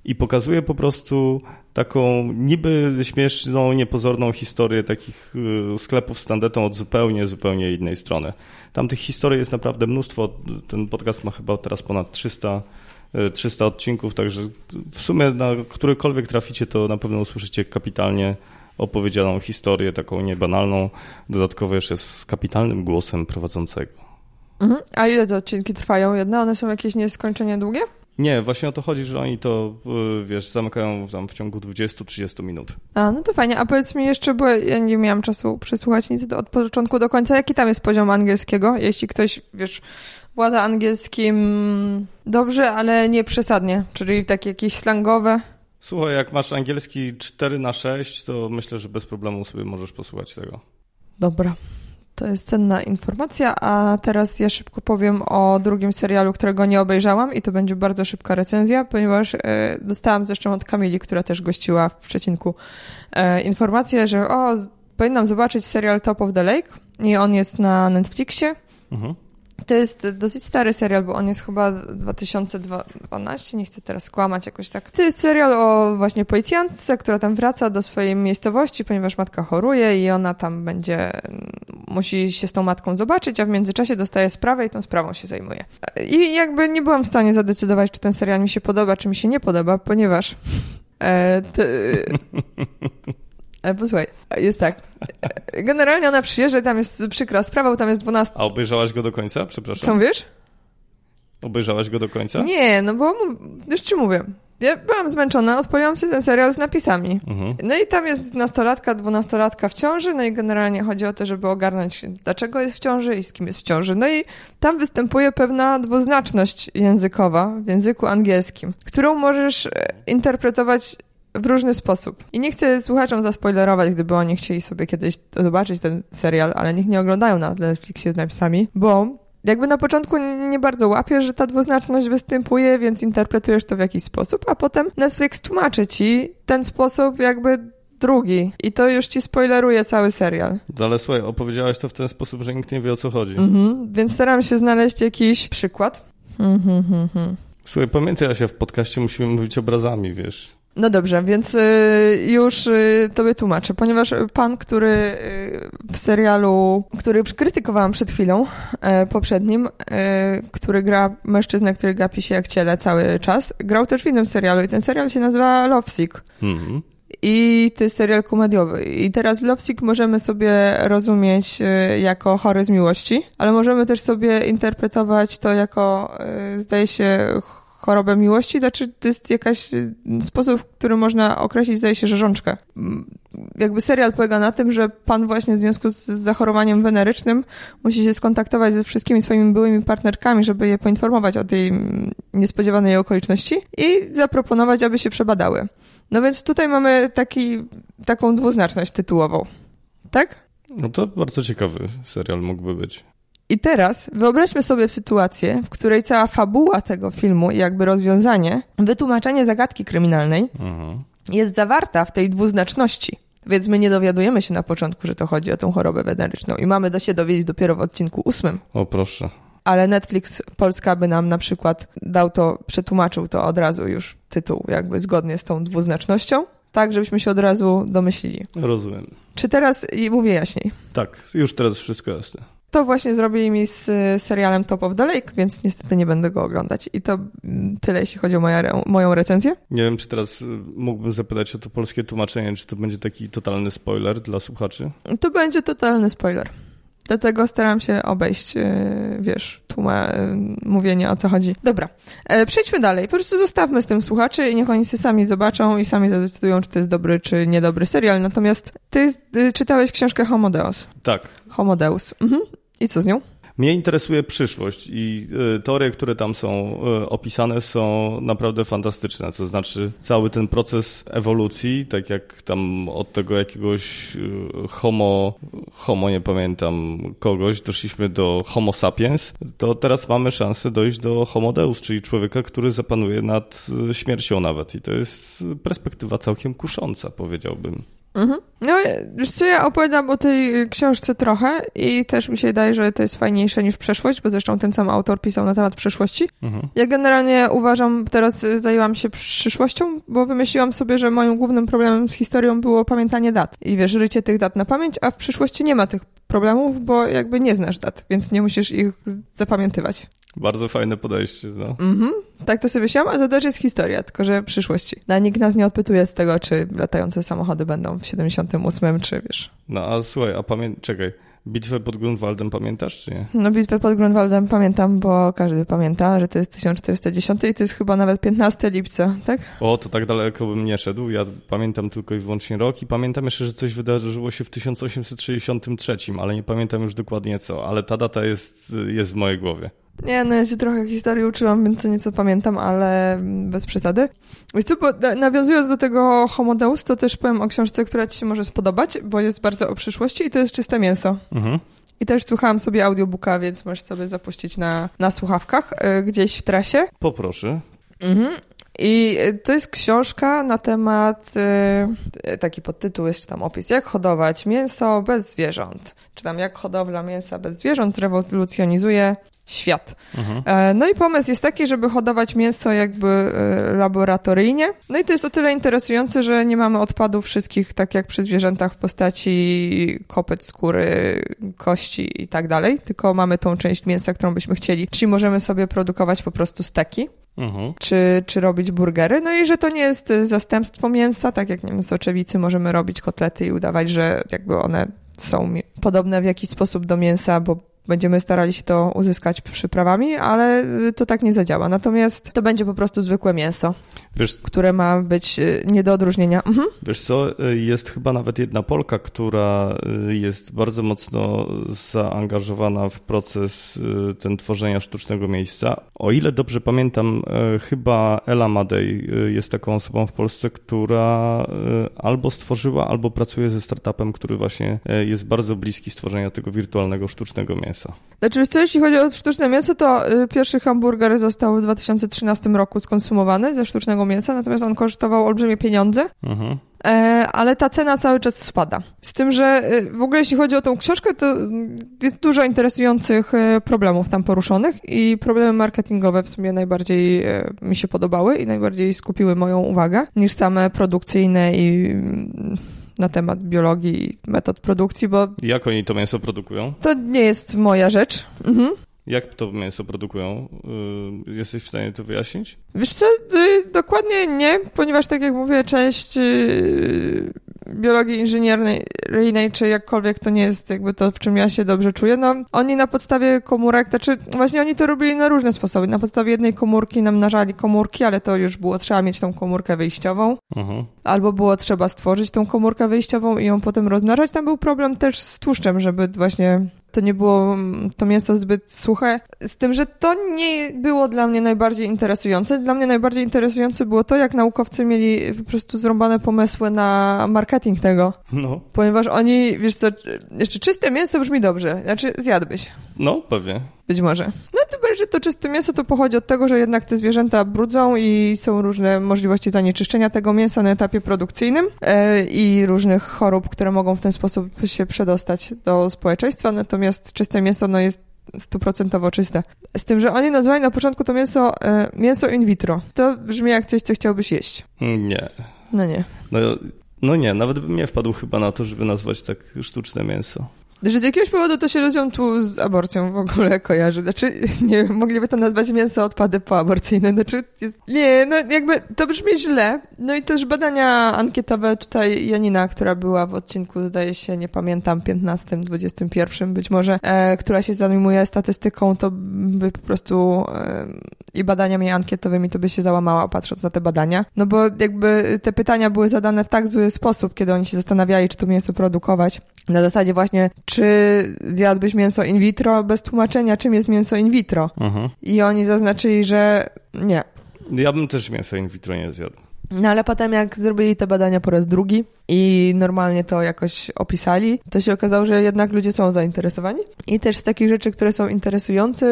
i pokazuje po prostu taką niby śmieszną, niepozorną historię takich sklepów z tandetą od zupełnie, zupełnie innej strony. Tam tych historii jest naprawdę mnóstwo. Ten podcast ma chyba teraz ponad 300 300 odcinków, także w sumie na którykolwiek traficie, to na pewno usłyszycie kapitalnie opowiedzianą historię, taką niebanalną, dodatkowo jeszcze z kapitalnym głosem prowadzącego. Mhm. A ile te odcinki trwają jedne? One są jakieś nieskończenie długie? Nie, właśnie o to chodzi, że oni to, y, wiesz, zamykają tam w ciągu 20-30 minut. A, no to fajnie. A powiedz mi jeszcze, bo ja nie miałam czasu przesłuchać nic od początku do końca, jaki tam jest poziom angielskiego? Jeśli ktoś, wiesz, włada angielskim dobrze, ale nie przesadnie, czyli takie jakieś slangowe. Słuchaj, jak masz angielski 4 na 6, to myślę, że bez problemu sobie możesz posłuchać tego. Dobra. To jest cenna informacja, a teraz ja szybko powiem o drugim serialu, którego nie obejrzałam i to będzie bardzo szybka recenzja, ponieważ e, dostałam zresztą od Kamili, która też gościła w przecinku, e, informację, że o, powinnam zobaczyć serial Top of the Lake i on jest na Netflixie. Mhm. To jest dosyć stary serial, bo on jest chyba 2012, nie chcę teraz skłamać jakoś tak. To jest serial o właśnie policjantce, która tam wraca do swojej miejscowości, ponieważ matka choruje i ona tam będzie, musi się z tą matką zobaczyć, a w międzyczasie dostaje sprawę i tą sprawą się zajmuje. I jakby nie byłam w stanie zadecydować, czy ten serial mi się podoba, czy mi się nie podoba, ponieważ e, E, posłuchaj, jest tak. Generalnie ona przyjeżdża i tam jest przykra sprawa, bo tam jest 12. A obejrzałaś go do końca? Przepraszam. Co mówisz? Obejrzałaś go do końca? Nie, no bo już ci mówię. Ja byłam zmęczona, odpowiadałam się ten serial z napisami. Mhm. No i tam jest nastolatka, dwunastolatka w ciąży, no i generalnie chodzi o to, żeby ogarnąć, dlaczego jest w ciąży i z kim jest w ciąży. No i tam występuje pewna dwuznaczność językowa w języku angielskim, którą możesz e, interpretować w różny sposób. I nie chcę słuchaczom zaspoilerować, gdyby oni chcieli sobie kiedyś zobaczyć ten serial, ale niech nie oglądają na Netflixie z napisami, bo jakby na początku nie bardzo łapiesz, że ta dwuznaczność występuje, więc interpretujesz to w jakiś sposób, a potem Netflix tłumaczy ci ten sposób jakby drugi. I to już ci spoileruje cały serial. No ale słuchaj, opowiedziałaś to w ten sposób, że nikt nie wie o co chodzi. Mhm, więc staram się znaleźć jakiś przykład. Mhm, mhm, mhm. Słuchaj, pamiętaj, się w podcaście musimy mówić obrazami, wiesz. No dobrze, więc y, już y, tobie tłumaczę, ponieważ pan, który y, w serialu, który krytykowałam przed chwilą, poprzednim, który gra mężczyznę, który gapi się jak ciele cały czas, grał też w innym serialu i ten serial się nazywa Lovesick. Mhm. I to jest serial komediowy. I teraz Lovesick możemy sobie rozumieć jako chory z miłości, ale możemy też sobie interpretować to jako, zdaje się, chorobę miłości, znaczy to jest jakaś y, sposób, w który można określić, zdaje się, rzeżączkę. Mm, jakby serial polega na tym, że pan właśnie w związku z zachorowaniem wenerycznym musi się skontaktować ze wszystkimi swoimi byłymi partnerkami, żeby je poinformować o tej mm, niespodziewanej okoliczności i zaproponować, aby się przebadały. No więc tutaj mamy taki, taką dwuznaczność tytułową. Tak? No to bardzo ciekawy serial mógłby być. I teraz wyobraźmy sobie sytuację, w której cała fabuła tego filmu jakby rozwiązanie, wytłumaczenie zagadki kryminalnej mhm. jest zawarta w tej dwuznaczności. Więc my nie dowiadujemy się na początku, że to chodzi o tą chorobę weneryczną i mamy do się dowiedzieć dopiero w odcinku ósmym. O proszę. Ale Netflix Polska by nam na przykład dał to, przetłumaczył to od razu już tytuł jakby zgodnie z tą dwuznacznością tak, żebyśmy się od razu domyślili. Rozumiem. Czy teraz mówię jaśniej? Tak, już teraz wszystko jasne. To właśnie zrobili mi z serialem Top of the Lake, więc niestety nie będę go oglądać. I to mm, tyle, jeśli chodzi o moja, moją recenzję. Nie wiem, czy teraz y, mógłbym zapytać o to polskie tłumaczenie, czy to będzie taki totalny spoiler dla słuchaczy? To będzie totalny spoiler. Dlatego staram się obejść, y, wiesz, tłuma, y, mówienie o co chodzi. Dobra, e, przejdźmy dalej. Po prostu zostawmy z tym słuchaczy i niech oni sobie sami zobaczą i sami zadecydują, czy to jest dobry, czy niedobry serial. Natomiast ty czytałeś książkę Homodeus. Tak. Homodeus. Mhm. I co z nią? Mnie interesuje przyszłość i e, teorie, które tam są e, opisane, są naprawdę fantastyczne. To znaczy, cały ten proces ewolucji, tak jak tam od tego jakiegoś e, homo, homo nie pamiętam kogoś, doszliśmy do homo sapiens, to teraz mamy szansę dojść do homo deus, czyli człowieka, który zapanuje nad śmiercią nawet. I to jest perspektywa całkiem kusząca, powiedziałbym. Mhm. No, wiesz co, ja opowiadam o tej książce trochę i też mi się wydaje, że to jest fajniejsze niż przeszłość, bo zresztą ten sam autor pisał na temat przeszłości. Mhm. Ja generalnie uważam, teraz zajęłam się przyszłością, bo wymyśliłam sobie, że moim głównym problemem z historią było pamiętanie dat. I wiesz, życie tych dat na pamięć, a w przyszłości nie ma tych problemów, bo jakby nie znasz dat, więc nie musisz ich zapamiętywać. Bardzo fajne podejście, no. Mhm, tak to sobie myślałam, a to też jest historia, tylko że przyszłości. No, nikt nas nie odpytuje z tego, czy latające samochody będą w 78, czy wiesz. No a słuchaj, a pamię... czekaj, Bitwę pod Grunwaldem pamiętasz, czy nie? No bitwę pod Grunwaldem pamiętam, bo każdy pamięta, że to jest 1410 i to jest chyba nawet 15 lipca, tak? O, to tak daleko bym nie szedł. Ja pamiętam tylko i wyłącznie rok i pamiętam jeszcze, że coś wydarzyło się w 1863, ale nie pamiętam już dokładnie co, ale ta data jest, jest w mojej głowie. Nie, no ja się trochę historii uczyłam, więc co nieco pamiętam, ale bez przesady. Wiesz co, nawiązując do tego Homo Deus, to też powiem o książce, która ci się może spodobać, bo jest bardzo o przyszłości i to jest Czyste Mięso. Mhm. I też słuchałam sobie audiobooka, więc możesz sobie zapuścić na, na słuchawkach y, gdzieś w trasie. Poproszę. Mhm. I to jest książka na temat, y, taki podtytuł jest, czy tam opis, jak hodować mięso bez zwierząt. Czy tam jak hodowla mięsa bez zwierząt rewolucjonizuje świat. Mhm. E, no i pomysł jest taki, żeby hodować mięso jakby e, laboratoryjnie. No i to jest o tyle interesujące, że nie mamy odpadów wszystkich, tak jak przy zwierzętach w postaci kopyt, skóry, kości i tak dalej, tylko mamy tą część mięsa, którą byśmy chcieli. Czyli możemy sobie produkować po prostu steki. Mhm. Czy, czy robić burgery. No i że to nie jest zastępstwo mięsa, tak jak nie wiem, z oczewicy możemy robić kotlety i udawać, że jakby one są podobne w jakiś sposób do mięsa, bo będziemy starali się to uzyskać przyprawami, ale to tak nie zadziała. Natomiast to będzie po prostu zwykłe mięso, Wiesz, które ma być y, nie do odróżnienia. Mhm. Wiesz co, y, jest chyba nawet jedna Polka, która y, jest bardzo mocno zaangażowana w proces ten tworzenia sztucznego miejsca. O ile dobrze pamiętam, chyba Ela Madej jest taką osobą w Polsce, która albo stworzyła, albo pracuje ze startupem, który właśnie jest bardzo bliski stworzenia tego wirtualnego sztucznego mięsa mięsa. Znaczy, co, jeśli chodzi o sztuczne mięso, to y, pierwszy hamburger został w 2013 roku skonsumowany ze sztucznego mięsa, natomiast on kosztował olbrzymie pieniądze. Mhm. E, ale ta cena cały czas spada. Z tym, że y, w ogóle jeśli chodzi o tą książkę, to jest dużo interesujących y, problemów tam poruszonych i problemy marketingowe w sumie najbardziej mi się podobały i najbardziej skupiły moją uwagę niż same produkcyjne i mm, na temat biologii i metod produkcji, bo... Jak oni to mięso produkują? To nie jest moja rzecz. Mhm. Jak to mięso produkują? Y, jesteś w stanie to wyjaśnić? Wiesz co, y, dokładnie nie, ponieważ tak jak mówię, część y, biologii inżynieryjnej, czy jakkolwiek to nie jest jakby to, w czym ja się dobrze czuję, no oni na podstawie komórek, znaczy właśnie oni to robili na różne sposoby. Na podstawie jednej komórki namnażali komórki, ale to już było trzeba mieć tą komórkę wyjściową. Uh-huh. Albo było trzeba stworzyć tą komórkę wyjściową i ją potem rozmnażać. Tam był problem też z tłuszczem, żeby właśnie to nie było to mięso zbyt suche. Z tym, że to nie było dla mnie najbardziej interesujące. Dla mnie najbardziej interesujące było to, jak naukowcy mieli po prostu zrąbane pomysły na marketing tego. No. Ponieważ oni, wiesz co, jeszcze czyste mięso brzmi dobrze. Znaczy, zjadłbyś. No, pewnie. Być może. No tym że to czyste mięso to pochodzi od tego, że jednak te zwierzęta brudzą i są różne możliwości zanieczyszczenia tego mięsa na etapie produkcyjnym e, i różnych chorób, które mogą w ten sposób się przedostać do społeczeństwa. Natomiast czyste mięso no, jest stuprocentowo czyste. Z tym, że oni nazwali na początku to mięso e, mięso in vitro. To brzmi jak coś, co chciałbyś jeść. Nie. No nie. No, no nie, nawet bym nie wpadł chyba na to, żeby nazwać tak sztuczne mięso. Że z jakiegoś powodu to się ludziom tu z aborcją w ogóle kojarzy. Znaczy, nie mogliby to nazwać mięso odpady poaborcyjne. Znaczy, jest, nie, no jakby to brzmi źle. No i też badania ankietowe tutaj Janina, która była w odcinku, zdaje się, nie pamiętam, 15, 21 być może, e, która się zajmuje statystyką, to by po prostu e, i badaniami ankietowymi to by się załamała patrząc na te badania. No bo jakby te pytania były zadane w tak zły sposób, kiedy oni się zastanawiali, czy to mięso produkować. Na zasadzie właśnie, czy zjadłbyś mięso in vitro bez tłumaczenia, czym jest mięso in vitro. Mhm. I oni zaznaczyli, że nie. Ja bym też mięso in vitro nie zjadł. No ale potem jak zrobili te badania po raz drugi i normalnie to jakoś opisali, to się okazało, że jednak ludzie są zainteresowani. I też z takich rzeczy, które są interesujące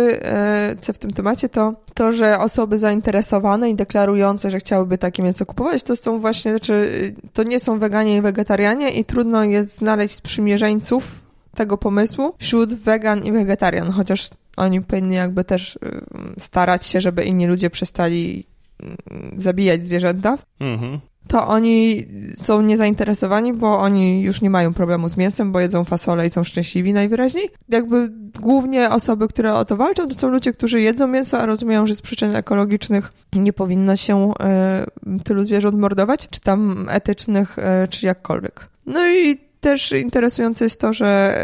e, w tym temacie, to to, że osoby zainteresowane i deklarujące, że chciałyby takie mięso kupować, to są właśnie, znaczy to nie są weganie i wegetarianie i trudno jest znaleźć sprzymierzeńców tego pomysłu wśród wegan i wegetarian, chociaż oni powinni jakby też y, starać się, żeby inni ludzie przestali zabijać zwierzęta, mhm. to oni są niezainteresowani, bo oni już nie mają problemu z mięsem, bo jedzą fasolę i są szczęśliwi najwyraźniej. Jakby głównie osoby, które o to walczą, to są ludzie, którzy jedzą mięso, a rozumieją, że z przyczyn ekologicznych nie powinno się y, tylu zwierząt mordować, czy tam etycznych, y, czy jakkolwiek. No i też interesujące jest to, że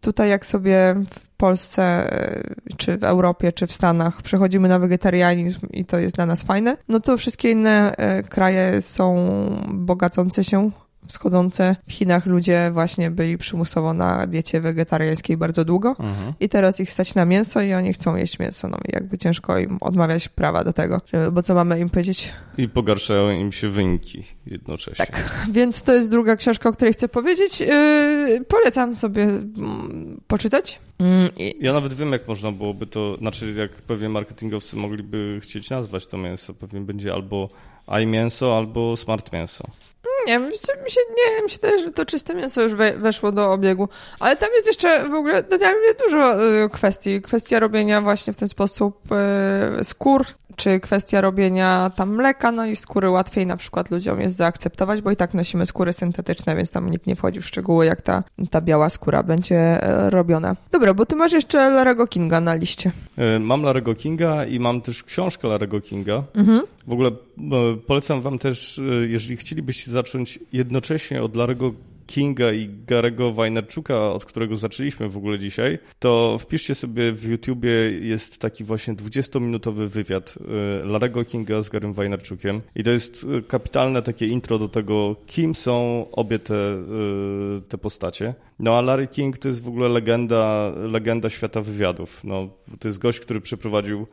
tutaj jak sobie w Polsce, e, czy w Europie, czy w Stanach przechodzimy na wegetarianizm i to jest dla nas fajne, no to wszystkie inne e, kraje są bogacące się wschodzące. W Chinach ludzie właśnie byli przymusowo na diecie wegetariańskiej bardzo długo Mhm. i teraz ich stać na mięso i oni chcą jeść mięso. No i jakby ciężko im odmawiać prawa do tego, żeby, bo co mamy im powiedzieć? I pogarszają im się wyniki jednocześnie. Tak. Więc to jest druga książka, o której chcę powiedzieć. Yy, polecam sobie mm, poczytać. Mm, i- Ja nawet wiem, jak można byłoby to, znaczy jak pewnie marketingowcy mogliby chcieć nazwać to mięso. Pewnie będzie albo iMięso, albo smart mięso. Nie, się, mi się, nie, mi się wydaje, że to czyste mięso już we, weszło do obiegu. Ale tam jest jeszcze w ogóle, tam jest dużo y, kwestii. Kwestia robienia właśnie w ten sposób y, skór, czy kwestia robienia tam mleka, no i skóry łatwiej na przykład ludziom jest zaakceptować, bo i tak nosimy skóry syntetyczne, więc tam nikt nie wchodzi w szczegóły, jak ta, ta biała skóra będzie e, robiona. Dobra, bo ty masz jeszcze Larego Kinga na liście. E, Mam Larego Kinga i mam też książkę Larego Kinga. Mhm. W ogóle e, polecam wam też, e, jeżeli chcielibyście zacząć jednocześnie od Larego Kinga i Garego Wajnerczuka, od którego zaczęliśmy w ogóle dzisiaj, to wpiszcie sobie w YouTubie, jest taki właśnie 20-minutowy wywiad e, Larego Kinga z Garym Wajnerczukiem i to jest e, kapitalne takie intro do tego, kim są obie te, te postacie. No a Larry King to jest w ogóle legenda, legenda świata wywiadów. No, to jest gość, który przeprowadził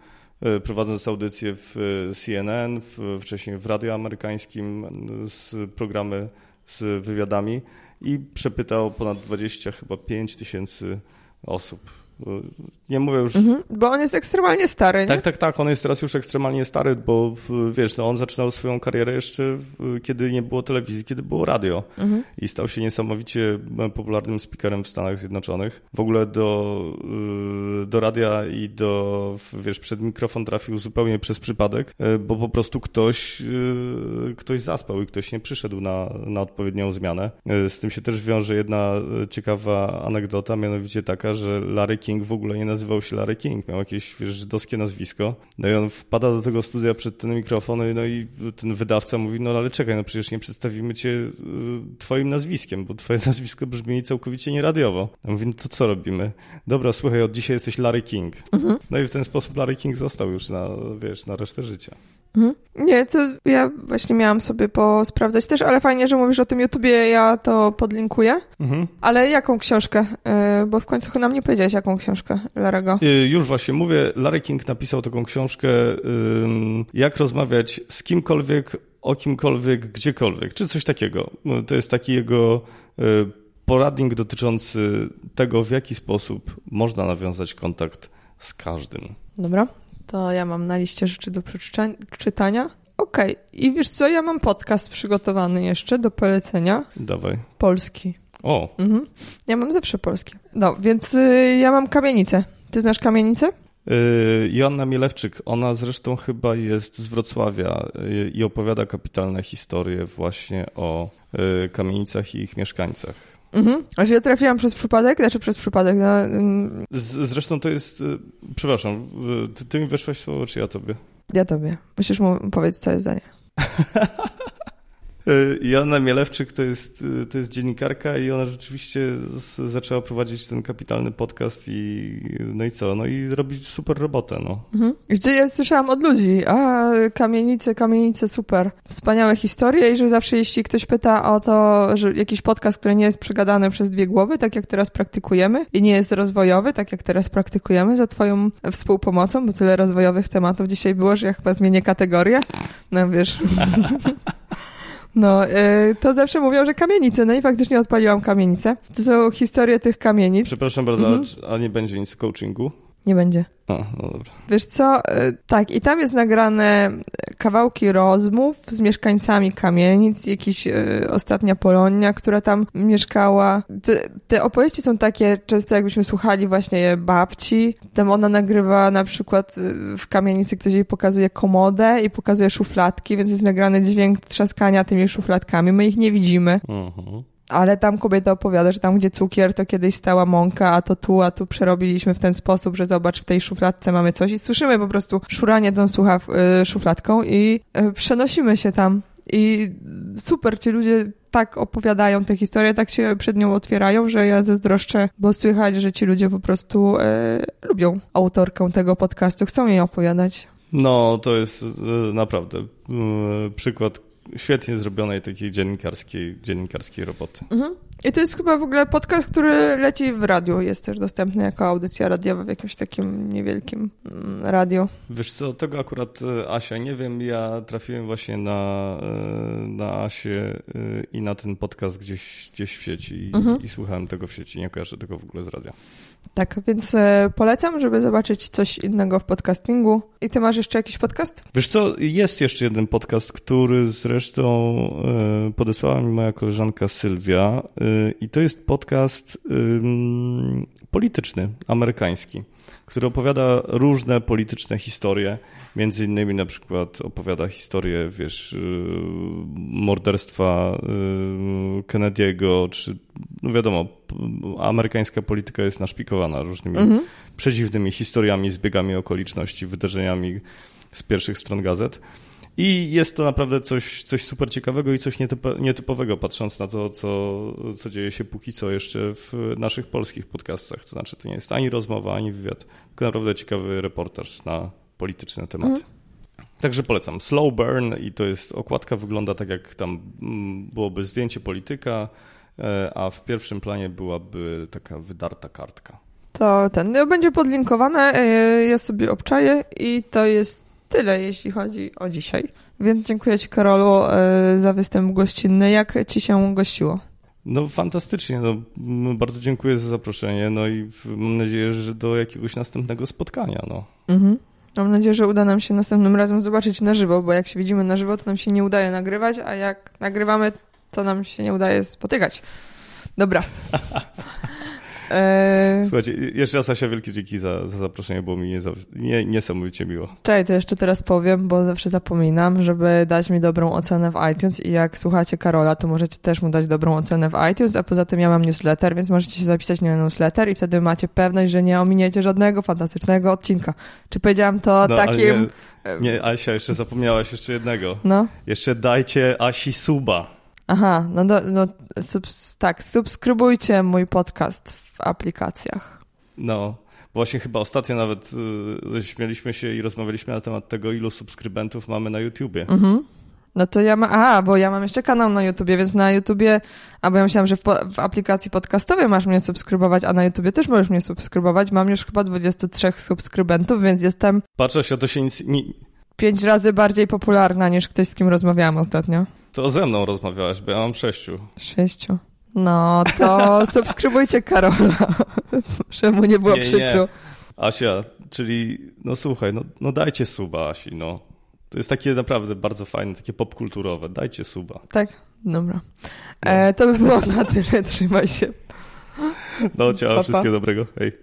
prowadząc audycję w e, CNN, w, wcześniej w radio amerykańskim, e, z programy z wywiadami i przepytał ponad 20, chyba 5 tysięcy osób. E, Nie mówię już. Mhm. Bo on jest ekstremalnie stary, nie? Tak, tak, tak. On jest teraz już ekstremalnie stary, bo wiesz, no on zaczynał swoją karierę jeszcze, kiedy nie było telewizji, kiedy było radio. Mhm. I stał się niesamowicie e, popularnym speakerem w Stanach Zjednoczonych. W ogóle do, y, do radia i do, wiesz, przed mikrofon trafił zupełnie przez przypadek, e, bo po prostu ktoś, ktoś zaspał i ktoś nie przyszedł na, na odpowiednią zmianę. E, Z tym się też wiąże jedna e, ciekawa anegdota, mianowicie taka, że Larry King w ogóle nie nazywał się Larry King, miał jakieś, wiesz, żydowskie nazwisko. No i on wpada do tego studia przed ten mikrofon no i ten wydawca mówi, no ale czekaj, no przecież nie przedstawimy cię y, twoim nazwiskiem, bo twoje nazwisko brzmi całkowicie nieradiowo. Ja mówi, no to co robimy? Dobra, słuchaj, od dzisiaj jesteś Larry King. No i w ten sposób Larry King został już na, wiesz, na resztę życia. Mhm. Nie, to ja właśnie miałam sobie posprawdzać też, ale fajnie, że mówisz o tym YouTubie, ja to podlinkuję. Mhm. Ale jaką książkę? Yy, Bo w końcu nam nie powiedziałeś, jaką książkę Larego. Y, Już właśnie mówię, Larry King napisał taką książkę Jak rozmawiać z kimkolwiek, o kimkolwiek, gdziekolwiek, czy coś takiego. No, To jest taki jego y, poradnik dotyczący tego, w jaki sposób można nawiązać kontakt z każdym. Dobra, to ja mam na liście rzeczy do przeczyta- czytania. Okej, i wiesz co, ja mam podcast przygotowany jeszcze do polecenia. Dawaj. Polski. O, Mhm. Ja mam zawsze polski. No, więc y, ja mam kamienicę. Ty znasz kamienicę? y, Joanna Mielewczyk, ona zresztą chyba jest z Wrocławia y, i opowiada kapitalne historie właśnie o y, kamienicach i ich mieszkańcach. Mhm. Znaczy ja trafiłam przez przypadek, znaczy przez przypadek, no, mm, Z, zresztą to jest. y, Przepraszam, ty, ty mi weszłaś słowo, czy ja tobie? ja tobie. Musisz mu powiedzieć całe zdanie. Y, Joanna Mielewczyk to jest, y, to jest dziennikarka i ona rzeczywiście z, zaczęła prowadzić ten kapitalny podcast i no i co? No i robi super robotę, no. Mhm. Gdzie ja słyszałam od ludzi, a kamienice, kamienice, super. Wspaniałe historie i że zawsze jeśli ktoś pyta o to, że jakiś podcast, który nie jest przegadany przez dwie głowy, tak jak teraz praktykujemy i nie jest rozwojowy, tak jak teraz praktykujemy za twoją współpomocą, bo tyle rozwojowych tematów dzisiaj było, że ja chyba zmienię kategorię. No wiesz... No, y, to zawsze mówią, że kamienice. No i faktycznie odpaliłam kamienicę. To są historie tych kamienic. Przepraszam bardzo, Mhm. a nie będzie nic coachingu? Nie będzie. A, no dobra. Wiesz co, e, tak, i tam jest nagrane kawałki rozmów z mieszkańcami kamienic, jakiś e, ostatnia Polonia, która tam mieszkała. Te, te opowieści są takie, często jakbyśmy słuchali właśnie je babci. Tam ona nagrywa na przykład e, w kamienicy, ktoś jej pokazuje komodę i pokazuje szufladki, więc jest nagrany dźwięk trzaskania tymi szufladkami. My ich nie widzimy. Mhm. Ale tam kobieta opowiada, że tam, gdzie cukier, to kiedyś stała mąka, a to tu, a tu przerobiliśmy w ten sposób, że zobacz, w tej szufladce mamy coś i słyszymy po prostu szuranie tą słuchaw, y, szufladką i y, przenosimy się tam. I super, ci ludzie tak opowiadają tę historię, tak się przed nią otwierają, że ja zazdroszczę, bo słychać, że ci ludzie po prostu e, lubią autorkę tego podcastu, chcą jej opowiadać. No, to jest e, naprawdę e, przykład świetnie zrobionej takiej dziennikarskiej, dziennikarskiej roboty. Mhm. I to jest chyba w ogóle podcast, który leci w radiu. Jest też dostępny jako audycja radiowa w jakimś takim niewielkim mm, radiu. Wiesz co, tego akurat e, Asia nie wiem. Ja trafiłem właśnie na, e, na Asię e, i na ten podcast gdzieś, gdzieś w sieci mhm. i słuchałem tego w sieci. Nie kojarzę tego w ogóle z radia. Tak, więc polecam, żeby zobaczyć coś innego w podcastingu. I ty masz jeszcze jakiś podcast? Wiesz co, jest jeszcze jeden podcast, który zresztą podesłała mi moja koleżanka Sylwia i to jest podcast polityczny, amerykański, który opowiada różne polityczne historie. Między innymi na przykład opowiada historię, wiesz, y, morderstwa y, Kennedy'ego, czy no wiadomo, amerykańska polityka jest naszpikowana różnymi mhm. przedziwnymi historiami, zbiegami okoliczności, wydarzeniami z pierwszych stron gazet. I jest to naprawdę coś, coś super ciekawego i coś nietypowego, patrząc na to, co, co dzieje się póki co jeszcze w naszych polskich podcastach. To znaczy, to nie jest ani rozmowa, ani wywiad, tylko naprawdę ciekawy reportaż na polityczne tematy. Mm. Także polecam. Slow Burn i to jest okładka, wygląda tak jak tam mm, byłoby zdjęcie polityka, e, a w pierwszym planie byłaby taka wydarta kartka. To ten no, będzie podlinkowane, e, ja sobie obczaję i to jest tyle, jeśli chodzi o dzisiaj. Więc dziękuję Ci, Karolu, e, za występ gościnny. Jak Ci się gościło? No fantastycznie, no, bardzo dziękuję za zaproszenie, no i mam nadzieję, że do jakiegoś następnego spotkania. No. Mhm. Mam nadzieję, że uda nam się następnym razem zobaczyć na żywo, bo jak się widzimy na żywo, to nam się nie udaje nagrywać, a jak nagrywamy, to nam się nie udaje spotykać. Dobra. E... Słuchajcie, jeszcze raz Asia, wielkie dzięki za, za zaproszenie, było mi nie, niesamowicie miło. Czekaj, to jeszcze teraz powiem, bo zawsze zapominam, żeby dać mi dobrą ocenę w iTunes i jak słuchacie Karola, to możecie też mu dać dobrą ocenę w iTunes, a poza tym ja mam newsletter, więc możecie się zapisać na newsletter i wtedy macie pewność, że nie ominiecie żadnego fantastycznego odcinka. Czy powiedziałam to no, takim... Nie, nie, Asia, jeszcze zapomniałaś jeszcze jednego. No. Jeszcze dajcie Asi suba. Aha, no, do, no tak, subskrybujcie mój podcast w aplikacjach. No, właśnie chyba ostatnio nawet y, śmieliśmy się i rozmawialiśmy na temat tego, ilu subskrybentów mamy na YouTubie. Mhm. No to ja mam, a, bo ja mam jeszcze kanał na YouTubie, więc na YouTubie, a bo ja myślałam, że w, w, aplikacji podcastowej masz mnie subskrybować, a na YouTubie też możesz mnie subskrybować. Mam już chyba 23 subskrybentów, więc jestem... Patrzę się, to się nic... Nie... Pięć razy bardziej popularna niż ktoś, z kim rozmawiałam ostatnio. To ze mną rozmawiałaś, bo ja mam sześciu. Sześciu. No, to subskrybujcie Karola. Czemu nie było nie, przykro. Nie. Asia, czyli no słuchaj, no, no dajcie suba Asi, no. To jest takie naprawdę bardzo fajne, takie popkulturowe. Dajcie suba. Tak, dobra. No. E, to by było na tyle. Trzymaj się. No, ciao, wszystkiego dobrego. Hej.